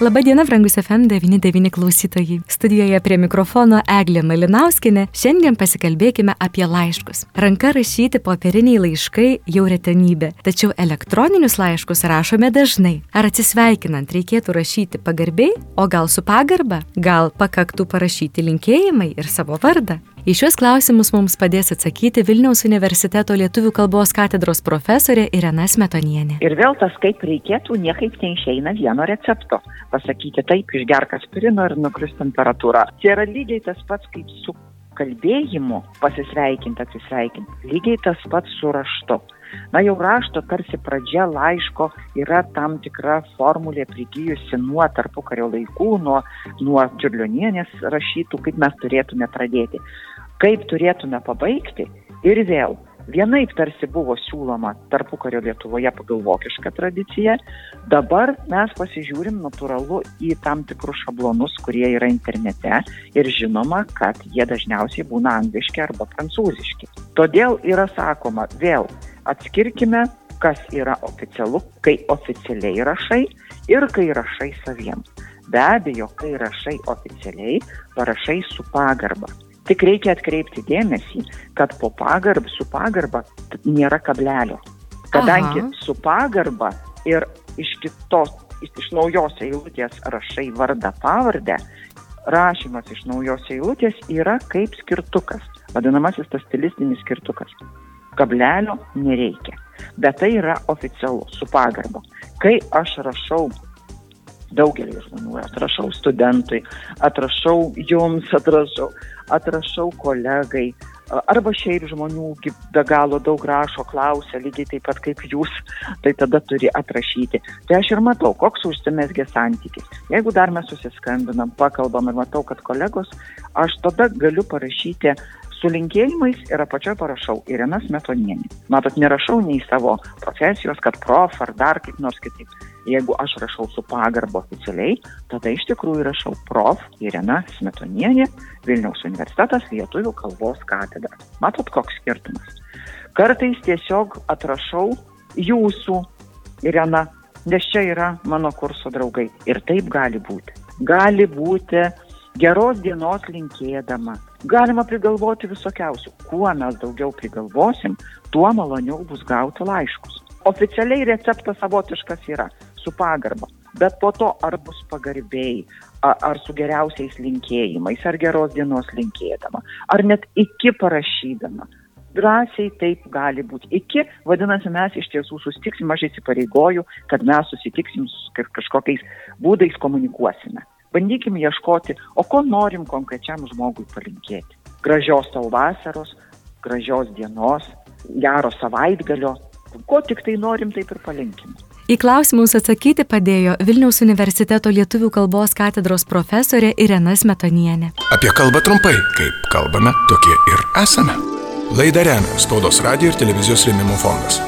Labadiena, brangus FM99 klausytojai. Studijoje prie mikrofono Eglė Malinauskinė. Šiandien pasikalbėkime apie laiškus. Ranka rašyti popieriniai laiškai jau retenybė, tačiau elektroninius laiškus rašome dažnai. Ar atsisveikinant reikėtų rašyti pagarbiai, o gal su pagarba? Gal pakaktų parašyti linkėjimai ir savo vardą? Į šiuos klausimus mums padės atsakyti Vilniaus universiteto lietuvių kalbos katedros profesorė Irena Smetonienė. Ir vėl tas kaip reikėtų, niekaip neišeina vieno recepto. Pasakyti taip, išgerk aspirino ir nukris temperatūra. Tai yra lygiai tas pats kaip su kalbėjimu pasisveikinti, atsisveikinti. Lygiai tas pats su raštu. Na jau rašto tarsi pradžia laiško yra tam tikra formulė prigijusi nuo tarpukario laikų, nuo, nuo čiurlionienės rašytų, kaip mes turėtume pradėti. Kaip turėtume pabaigti ir vėl. Vienaip tarsi buvo siūloma tarpukario Lietuvoje pagal vokišką tradiciją, dabar mes pasižiūrim natūralu į tam tikrus šablonus, kurie yra internete. Ir žinoma, kad jie dažniausiai būna angliški arba prancūziški. Todėl yra sakoma, vėl atskirkime, kas yra oficialu, kai oficialiai rašai ir kai rašai saviem. Be abejo, kai rašai oficialiai, parašai su pagarba. Tik reikia atkreipti dėmesį, kad po pagarb, su pagarba nėra kablelio. Kadangi Aha. su pagarba ir iš kitos, iš naujos eilutės rašai vardą pavardę, rašymas iš naujos eilutės yra kaip skirtukas, vadinamasis tas stilistinis skirtukas. Kablelio nereikia, bet tai yra oficialu, su pagarba. Kai aš rašau daugelį žmonių, atrašau studentui, atrašau jums, atrašau, atrašau kolegai, arba šiaip žmonių be galo daug rašo, klausia, lygiai taip pat kaip jūs, tai tada turi atrašyti. Tai aš ir matau, koks užsimesgė santykis. Jeigu dar mes susiskambinam, pakalbam ir matau, kad kolegos, aš tada galiu parašyti su linkėjimais ir apačioje parašau Irena Smetonienė. Matot, nerašau nei savo profesijos, kad prof ar dar kaip nors kitaip. Jeigu aš rašau su pagarbo oficialiai, tada iš tikrųjų rašau prof. Irena Smetonienė, Vilniaus universitetas lietuvių kalbos katedra. Matot, koks skirtumas. Kartais tiesiog atrašau jūsų, Irena, nes čia yra mano kurso draugai. Ir taip gali būti. Gali būti geros dienos linkėdama. Galima prigalvoti visokiausių. Kuo mes daugiau prigalvosim, tuo maloniau bus gauti laiškus. Oficialiai receptas savotiškas yra su pagarba. Bet po to ar bus pagarbiai, ar su geriausiais linkėjimais, ar geros dienos linkėdama, ar net iki parašydama. Drąsiai taip gali būti. Iki, vadinasi, mes iš tiesų susitiksim, aš įsipareigoju, kad mes susitiksim su kažkokiais būdais komunikuosime. Bandykim ieškoti, o ko norim konkrečiam žmogui palinkėti. Gražios tau vasaros, gražios dienos, gero savaitgalio, ko tik tai norim, taip ir palinkim. Į klausimus atsakyti padėjo Vilniaus universiteto lietuvių kalbos katedros profesorė Irena Smetonienė. Apie kalbą trumpai, kaip kalbame, tokie ir esame. Laidą remia Spaudos radio ir televizijos rėmimo fondas.